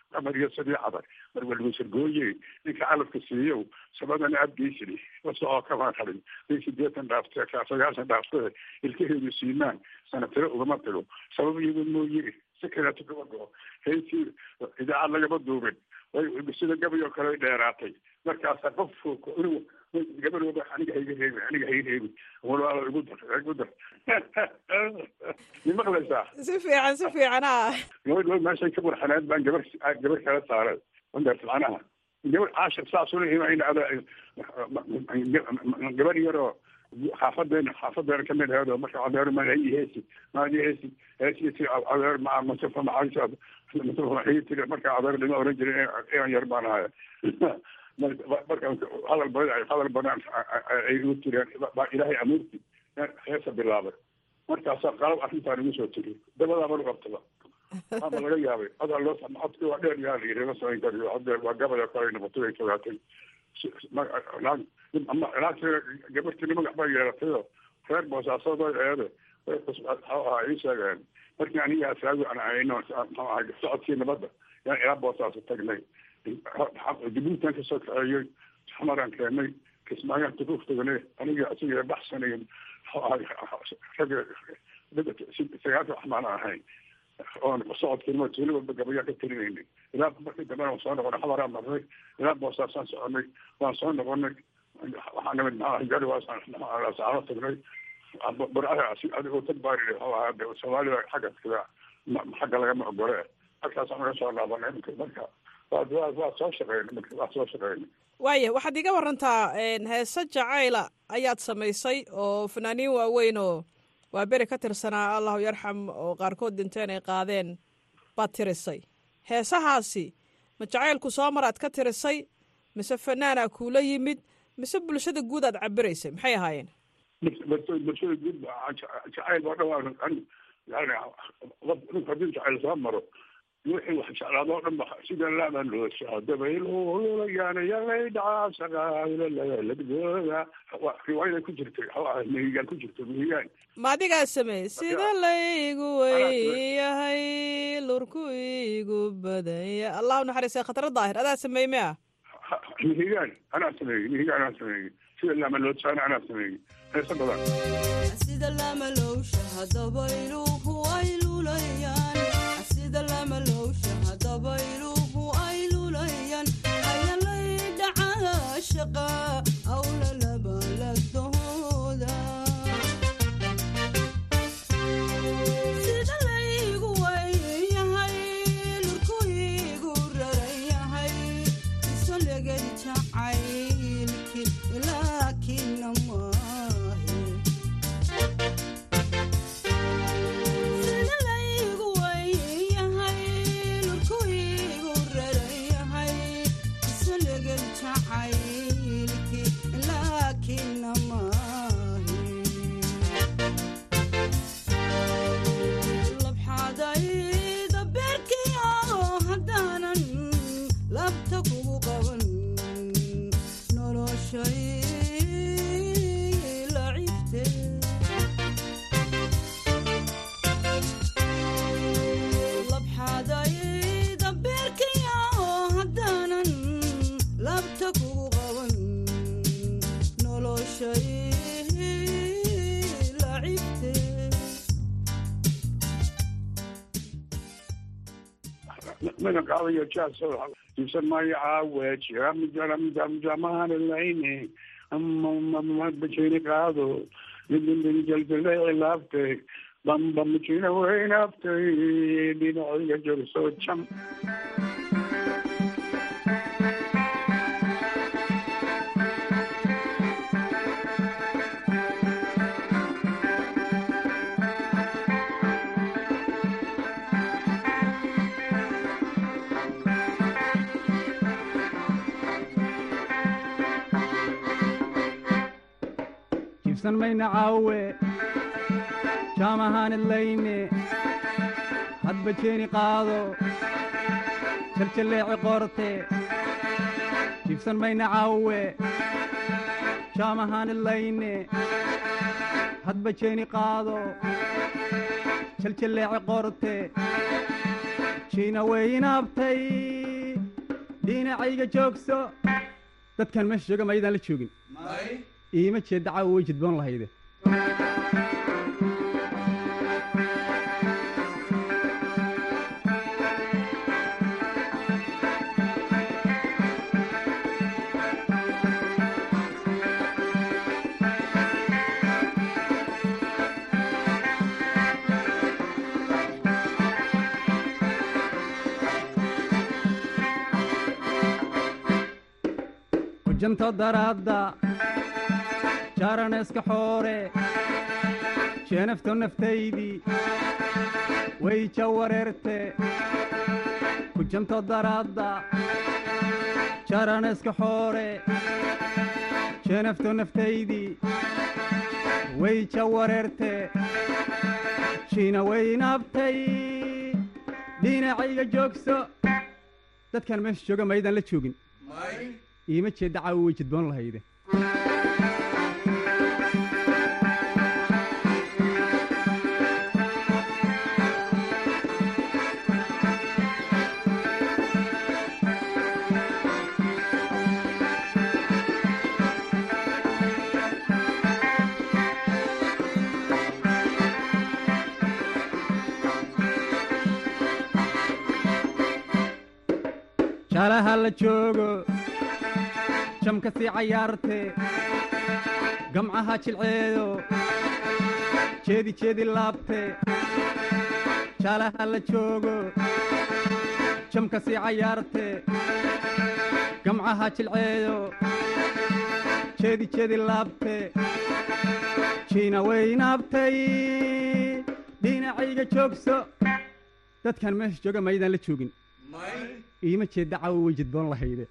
waasade qamar iyo sadii cadar mar walba sargooye ninka calafka siiyow sabadana abgeysili wasocoo kamaan rabin bay sideetan dhaaftee sagaashan dhaaftee ilkaheedu siimaan sanatiro ugama tago sabab iyago mooye si kaleeto kama heysii idaacad lagama duubin sida gabay oo kale dheeraatay markaasa qof waba aniga hayga reebi aniga hayga reebi walaalo igu dar igu dar mi maqlaysaa si fiican si fiican a gabadh wa meeshay ka burxaneed baan gabar gabar kala saaray wandaart macnaha gabar caashir saas ula imayna ada gabar yaroo xaafadeena xaafadeena ka mid aheed oo marka adeer ma hay heesi maadi heesi heesi adeer ma masafa maxaysa masafa maxay tiri marka adeer lama oran jirin inaan yar baan ahaya marka hadal badan hadal badan ay igu tireen baa ilaahay amuurti heesa bilaabay. Markaasaa qalab arrintaan igu soo tiri dabadaaba qabtaba. Ama laga yaabay adaa loo codki waa dheer yaa la yidhi ma samayn haddeer waa gabada kale noqotay ay fogaatay gabartiina magac bay yeelatayoo reer boosaasoodoo eede ahaa ii sheegeen. Markii aniga asaagu aan socodkii nabadda yaan ilaa boosaaso tagnay jabuutan ka soo kaceeyey xamaraan keenay kismaayaan tukuuf tagnay aniga mxuu ahay ragga sagaalka waxmaan ahayn oon socodkiinma tuuli walba gabayaan ka telinaynay ilaa markii dambena waan soo noqonay xamaraan marnay ilaa boosaasaan soconay waan soo noqonay waxaa namid maxaa gari waasaano tagnay burcaha adigoo idhi soomaalida xagga xagga lagama ogole halkaasaan naga soo laabanay marka waa soo shaqeynay waa soo shaqeynay waaya waxaad iga warantaa heese jacayla ayaad samaysay oo fanaaniin waaweyn oo waa beri ka tirsanaa allahu yarxam oo qaarkood dhinteen ay qaadeen baad tirisay heesahaasi ma jacaylku soo mar aad ka tirisay mise fanaanaa kuula yimid mise bulshada guud aad cabiraysay maxay ahaayeen bulshada guud jacayl baa dhan ninku haddii jacayl soo maro wixii wax jeclaado o dhan ba sida laaba looshaa dabaylulayaan yalay dhacaasaaqaaladooda riwaayada ku jirtay waxuu ahay mihigaan ku jirto mihigaan. Ma adigaa sameey sida laygu weyyahay lurku igu badanya allahu naxariistay khatara daahir adaa sameey mia mihigaan anaa sameeyey mihigaan anaa sameeyey. Sida laama loosaana anaa sameeyey. Heesa badan. Sida lamalowsha dabayluhu ay lulayaan sida lamalowshan hadaba iluubu ay luulayaan ayalaydacaha shaqa magan qaadayo jaas iibsan maayo caawe jamahanalayne bajeyni qaado jaljalay laabtay bamba majina weynaabtay dhinacayga jorso jam mayna caawe jaamahaanid layne hadba jeeni qaado jaljalleeci qorte jibsan mayna caawe jaamahaanid layne hadba jeeni qaado jaljalleeci qorte jiina weynaabtay dhinacayga joogso dadkan meesha jooga maydaan la joogin iima jeedda caawa way jidboon lahayde hujanto daraadda jaaraneeska xoore jeenafto naftaydii way jawareerte hujanto daraadda jaaraneeska xoore jeenafto naftaydii way jawareerte jiina weynaabtay dhinacayga joogso dadkan meesha jooga maydaan la joogin. Iima jeedda caawa way jidboon lahayde jaalaha la joogo jamka sii cayaarte gamcaha jilceedo jeedi jeedi laabte jaalaha la joogo jamka sii cayaarte gamcaha jilceedo jeedi jeedi laabte jiina weynaabtay dhinacayga joogso dadkan meesha jooga maydaan la joogin iima jeedda caawa way jidboon lahayde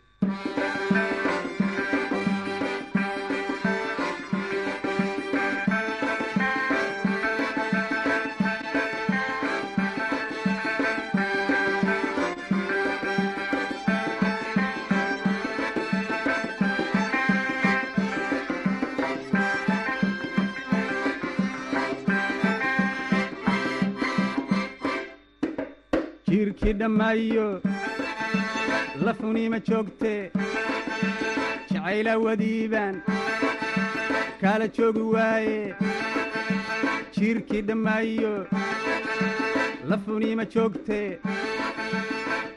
jiirkii dhammaayo lafuniima joogte jacaylaa wadiibaan kaala joogi waaye jiirkii dhammaayo lafuniima joogte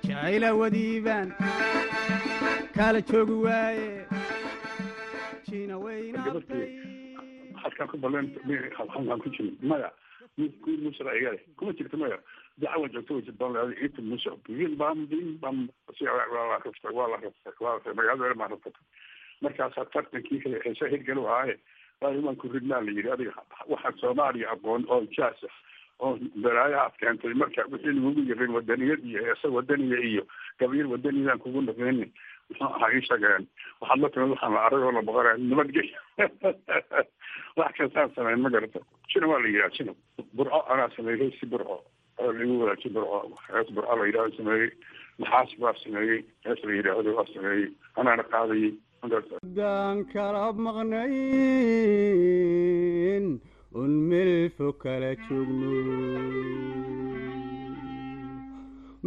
jacaylaa wadiibaan kaala joogi waaye jiina halkaan ku baleen halkaan ku jirin maya musra igale kuma jirto maya dacwa joogto way jidboon leeday inta musa bin bam bin bam si waa la rabtay magaalada maa rabtay markaasaa tartankii heesa hirgalo ahaaye waa imaan ku ridnaa la yidhi adiga waxaan soomaaliya aqoon oo jaas ah oo balaayo aad keentay marka wixii lagugu yirin wadaniyad iyo heesa wadaniya iyo gabyar wadaniyadaan kugu naqeeni muxuu ahaa ii sheegeen waxaad la timid waxaan la arag oo la boqoraya nabadgey wax kastaan sameyn ma garata jina waa la yidhaha jina burco anaa sameeyey si burco oo lagu wadaajin burco hees burco la yidhahdo sameeyey naxaas baa sameeyey hees la yidhaahdo waa sameeyey anaana qaadayey gaan kala maqnayn un melfo kala joogno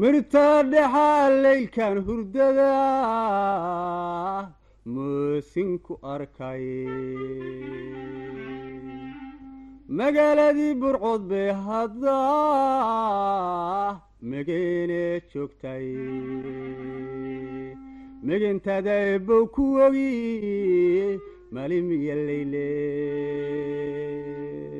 mirtaa dhexaa leylkan hurdada moosinku arkay magaaladii burcood bay hadda megeene joogtay megentada ebow ku ogi malimiya leyle muqdishiyo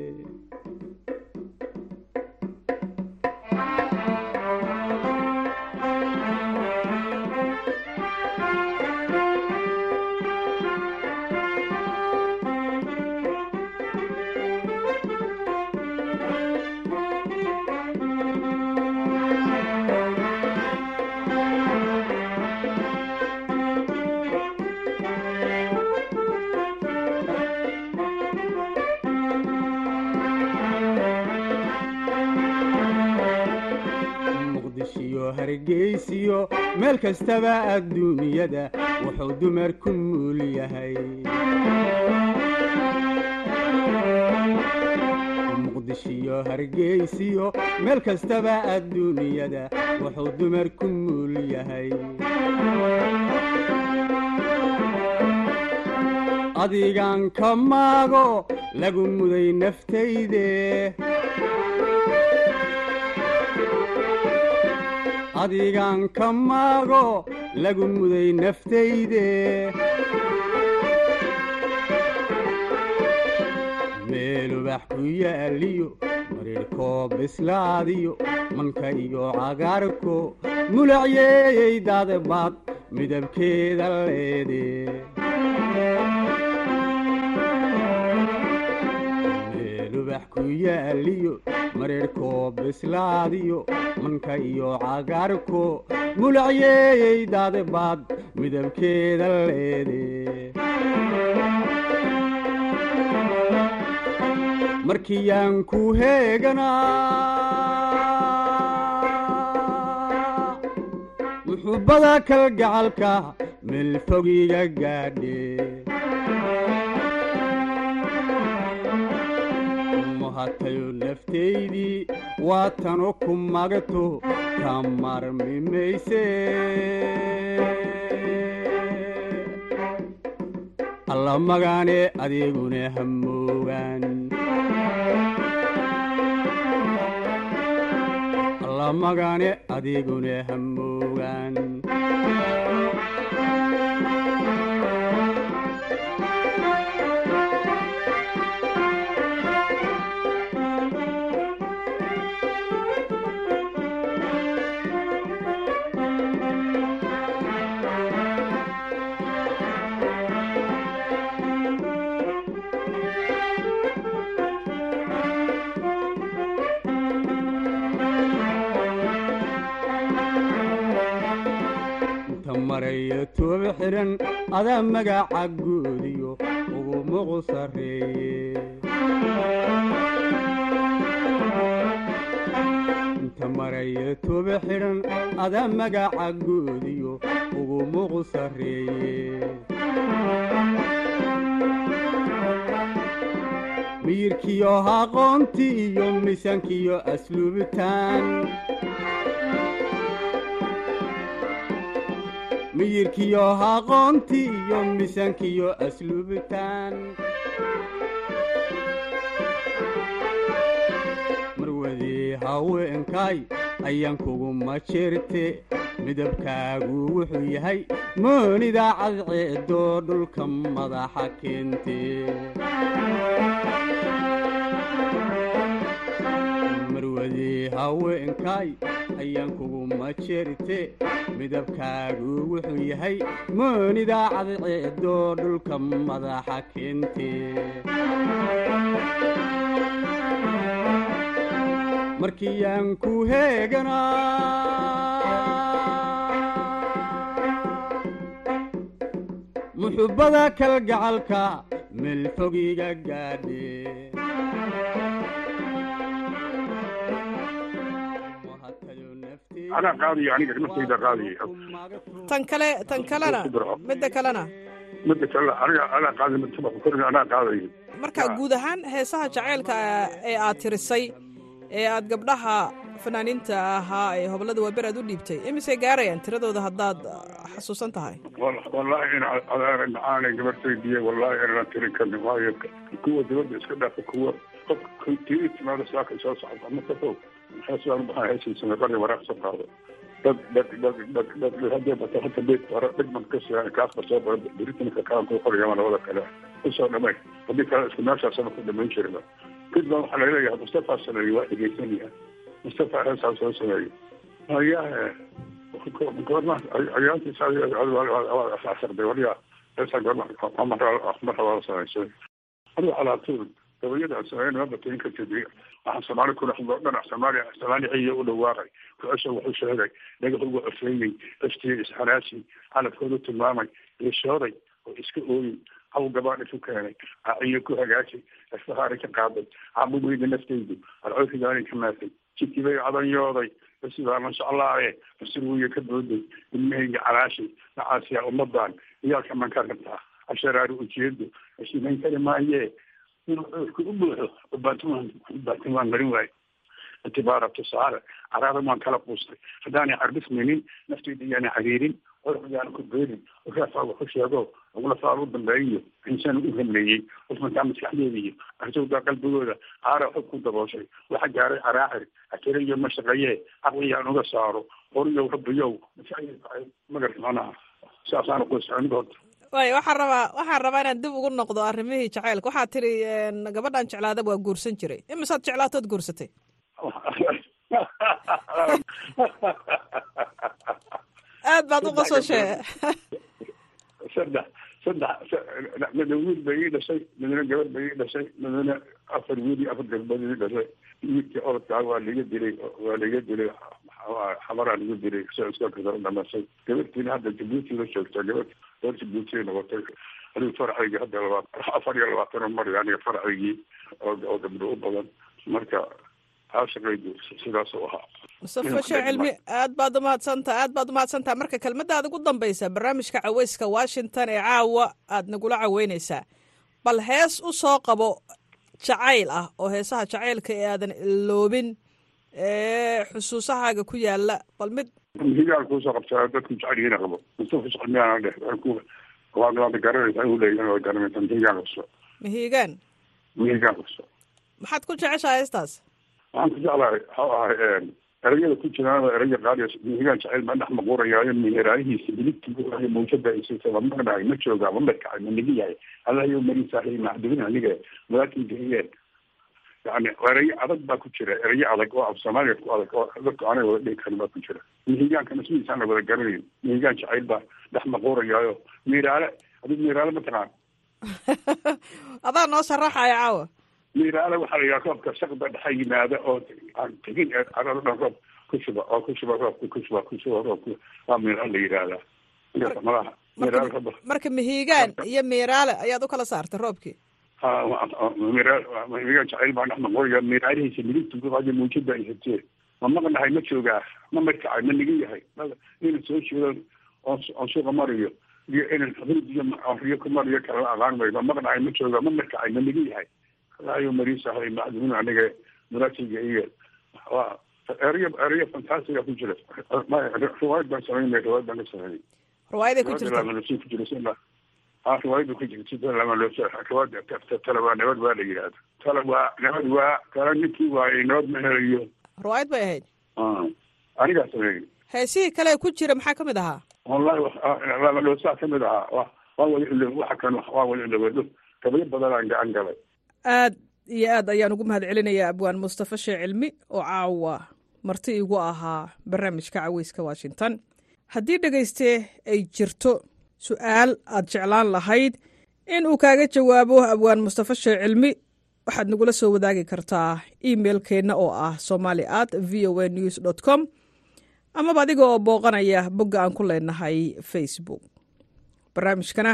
kastaba adduunyada wuxuu dumar ku muul yahay. Muqdishiyo hargeysiyo meel kastaba adduunyada wuxuu dumar ku muul yahay. Adigan ka maago lagu muday naftayde adigan ka maago lagu muday naftayde meel ubax ku yaaliyo marirhkoo bislaadiyo manka iyo cagaarko mulacyeeyey daadabaad midabkeeda leede meel ubax ku yaaliyo marirhkoo bislaadiyo manka iyo cagaarko mulacyeeyey daadabaad midabkeeda leede. Markiyaan ku heeganaa muxubbada kalgacalka meel fogiga gaadhe muhatayo naftaydii waa tanu ku magato ka marmi mayse alla magaane adeeguna hamoogaan alla magaane adeeguna hamoogaan maraya tooba xidhan adaa magaca guudiyo ugu muqu sarreeye inta maraya tooba xidhan adaa magaca guudiyo ugu muqu sarreeye miyirkiyo aqoonti iyo miisaankiyo asluubitaan miyirkiyo aqoonti iyo miisaankiyo asluubitaan marwadii haweenkay ayaan kuguma jirte midabkaagu wuxuu yahay moonida cadceedoo dhulka madaxa keente marwadii haweenkay ayaan kuguma jirte. Midabkaagu wuxuu yahay moonida cadceedoo dhulka madaxa keente. Markiyaan ku heeganaa muxubbada kalgacalka meel fogiga gaadhe anaa qaadaya aniga naftayda qaadaya tan kale tan kalena midda kalena midda kale aniga anaa midtaba koriga anaa qaadaya marka guud ahaan heesaha jacaylka ee aad tirisay ee aad gabdhaha fanaaniinta ahaa ee hobolada waaber aad u dhiibtay imisay gaarayaan tiradooda haddaad xasuusan tahay? Wallaahi in adaara macaanay gabartaydiye wallaahi inaan tiri karin waayo kuwa dibadda iska dhaafa kuwa qofka tii timaado saaka soo socda ama ka fog heesaan baxaa heesiisana qari waraaq soo qaado dad dad dad dad dad hadee bata hata hore dhigman ka siyaa kaasba soo bara beritanka kaan ku qorayama labada kale u soo dhamay haddii kale isku meeshaasama ku dhamayn jirba kadibna waxaa la leeyahay mustafa sameeye waa dhegeysanaya mustafa heesaa soo sameeye hayahe goorma ayaantiisa heesaa goorma marra waa calaatuul gabayada aan sameeyn ma batayn ka waxaan soomaali ku dhexdo dhan soomaaliya soomaali ciyo u dhawaaqay ku-asha wuxuu sheegay dhagaxugu afeeyey aftiya isxanaasi calafkoodu tilmaamay yeeshooday oo iska ooyey haw gabaadha ku keenay. Aciyo ku hagaajay asfahaari ka qaaday. Cabugeyda naftaydu alcoofigaani ka maatay. Jidkii bay cadanyooday basidaa masha allaahe basir wiya ka booday? Ilmahayga calaashay macaasiya ummadan iyaalka man ka rabtaa asharaari ujeedo asimayn kari maayee inuu u buuxo baatin waan garin waaye itibaara tusaale caraada waan kala quustay haddaanay carbismaynin naftayda iyaana cariirin orxyaana ku beerin raafa waxu sheego lafaa u dambeeyiyo insaan u hameeyey qofmankaa maskaxdeeda iyo arjowda qalbigooda caara xog ku dabooshay waxa gaaray caraacir akirayo ma shaqeeye caqligaan uga saaro horiyow rabbiyow magarka macnaha saasaana qoysa aniga horta waay waxaan rabaa waxaan rabaa inaan dib ugu noqdo arrimihii jacaylka. Waxaad tiri gabadhan jeclaada waa guursan jiray. Imisaad jeclaatood guursatay? Aad baad u qososhe saddex saddex midna wiil bay ii dhashay midna gabar bay ii dhashay midna afar wiil iyo afar gabdhood ii dhashay. Wiilkii orodkaa waa liga dilay waa liga dilay xamaraa ligu dilay soo iska kasaro dhamashay gabartiina hadda jabuuti la joogtaa gabar jabuuti noqotay adigu farcigii hadda labaat afar iyo labaatan mar aniga farcigii oo oo gabdho u badan. Marka caashaqaydu sidaas u ahaa. Mustafa sheekh cilmi aad baad umahadsantaha aad baad umahadsantaha marka kelmadaada ugu dambaysa barnaamijka caweyska washington ee caawa aad nagula caweyneysaa bal hees u soo qabo jacayl ah oo heesaha jacaylka ee aadan iloobin ee xusuusahaaga ku yaalla bal mid higaan kuusoo qabtaa dadku jecelyihiina qabo mustafa sheekh cilmiyaana dheh waad waad garanaysaa u leeyahin waad garanaysaa mihigaan qabso mihigaan mihigaan qabso maxaad ku jeceshaha heestaas waxaan ku jeclahay waxau ahay erayada ku jiraan eraya qaaliya mihigaan jacayl ma dhex maquurayaayo miheraanihiisa biligtiiyo mawjada isisaba magnahay ma joogaa ma markacay ma nigi yahay allahayo mariisaahay macdubin aniga walaakin gahiyeen yani erayo adag baa ku jira erayo adag oo af soomaaliya ku adag oo dadku aanay wada dhihi karin baa ku jira. Mihigaanka nasmihiisaan la wada garanayn mihigaan jacayl baa dhex maquurayaayo miiraale adigu miiraale ma taqaan adaa noo sharaxaya caawa. Miiraale waxaa la yidhaha roobka shaqda dhexa yimaada oo aan tegin ee carada dhan roob ku shuba oo ku shuba roobka ku shuba ku shuba roobka waa miiraale la yidhaahdaa. Malaha miiraale marka mihigaan iyo miiraale ayaad u kala saartay roobkii mihigaan jacayl baa dhex maqooya miiraalihiisa midigta guqayo muujada ay hatee ma maqnahay ma joogaa ma markacay ma niga yahay ina soo jeedo oon suuqa mariyo iyo inan iyo riyo ku mariyo kala aqaan may ma maqnahay ma joogaa ma markacay ma niga yahay ayo mariisahay macdumin aniga muraasiga iyo waa erayo erayo fantastiga ku jira riwaayad baan samaynay riwaayad baan ka sameeyey riwaayaday ku jirta riwaayada ku sida lama loo riwaayada tala waa nabad waa la yidhahda tala waa nabad waa tala ninkii waayey nabad ma helayo riwaayad bay ahayd anigaa sameeyey heesihii kale ku jira maxaa ka mid ahaa wallahi lama loosaa ka mid ahaa wa waa wada waxa kan waa wada ilowado badanaan gacan galay aad iyo aad ayaan ugu mahad celinayaa abwaan mustafa sheekh cilmi oo caawa marti igu ahaa barnaamijka caweyska washington. Haddii dhegaystee ay jirto su'aal aad jeclaan lahayd. In uu kaaga jawaabo abwaan mustafa sheekh cilmi waxaad nagula soo wadaagi kartaa emailkeenna oo ah somali at v o a news dot com amaba adiga oo booqanaya bogga aan ku leenahay facebook. Barnaamijkana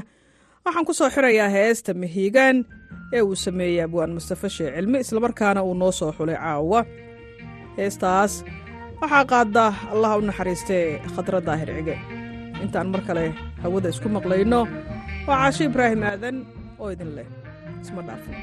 waxaan ku soo xirayaa heesta mihiigaan ee uu sameeyey abwaan mustafa sheekh cilmi islamarkaana uu noo soo xulay caawa. Heestaas waxaa qaada allah u naxariistee khadra daahir cige intaan mar kale hawada isku maqlayno. Oo caasho ibraahim aadan oo idin leh. Isma dhaafin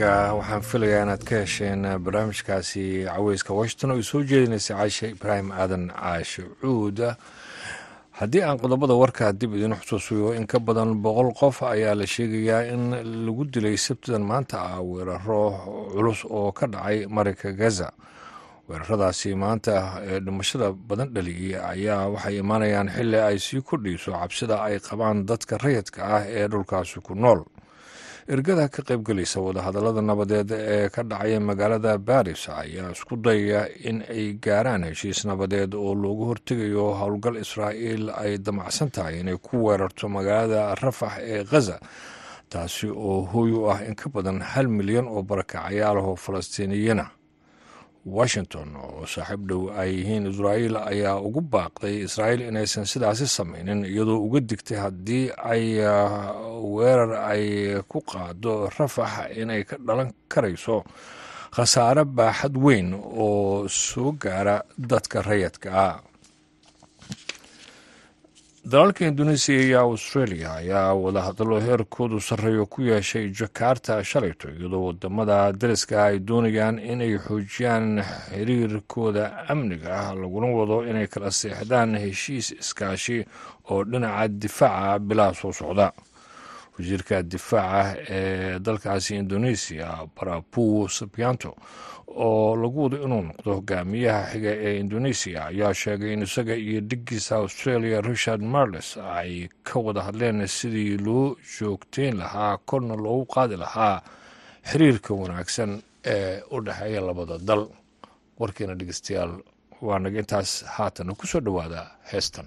waa hagaaga waxaan filayaa inaad ka hesheen barnaamijkaasi caweyska washington oo soo jeedinaysay caashe ibraahim aadan caashe cuuda haddii aan qodobada warkaa dib idin xusuusiyo in ka badan boqol qof ayaa la sheegayaa in lagu dilay sabtidan maanta ah weeraro culus oo ka dhacay marinka gaza. Weeraradaasi maanta ee dhimashada badan dhaliyey ayaa waxay imaanayaan xili ay sii kordhayso cabsida ay qabaan dadka rayidka ah ee dhulkaasi ku nool ergada ka qaybgelaysa wadahadallada nabadeed ee ka dhacaya magaalada baris ayaa isku dayaya in ay gaaraan heshiis nabadeed oo loogu hortegayo howlgal israa'iil ay damacsan tahay inay ku weerarto magaalada rafax ee khaza taasi oo hooy u ah in ka badan hal milyan oo barakacayaalahoo falastiiniyana washington oo saaxiib dhow ay yihiin israa'iil ayaa ugu baaqday israa'iil inaysan sidaasi samaynin iyadoo uga digtay haddii ay weerar ay ku qaado rafax inay ka dhalan karayso khasaare baaxad weyn oo soo gaara dadka rayadka ah dalalka indoneesiya iyo australia ayaa wadahadallo heerkoodu sarreeyo ku yeeshay jakarta shalayto iyadoo waddamada dariska ay doonayaan inay xoojiyaan xiriirkooda amniga ah laguna wado inay kala seexdaan heshiis iskaashi oo dhinaca difaaca bilaha soo socda wasiirka difaaca ee dalkaasi indoneesiya barapu sabianto oo lagu wado inuu noqdo hogaamiyaha xiga ee indoneesiya ayaa sheegay in isaga iyo dhigiisa australia richard marles ay ka wada hadleen sidii loo joogteyn lahaa korna loogu qaadi lahaa xiriirka wanaagsan ee u dhexeeya labada dal. Warkeena dhegeystayaal waa naga intaas haatana ku soo dhowaada heestan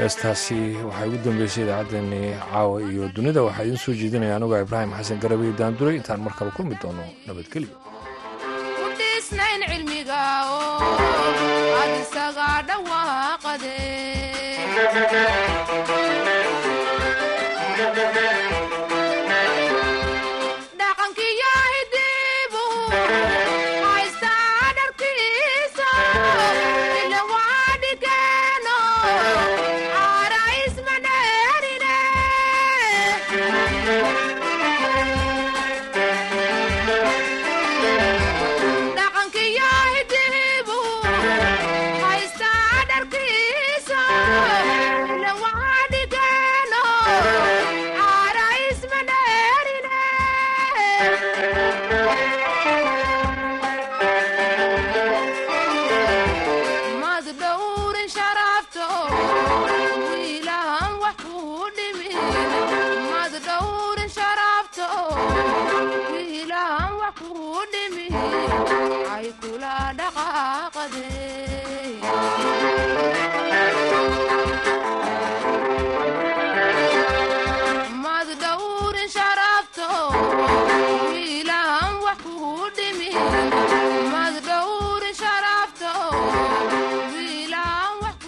heestaasi waxaa ugu dambeysay idaacaddeenii caawa iyo dunida. Waxaa idiin soo jeedinaya anugaa ibraahim xasan garab iyo daanduray intaan mar kale kulmi doono nabadgelyo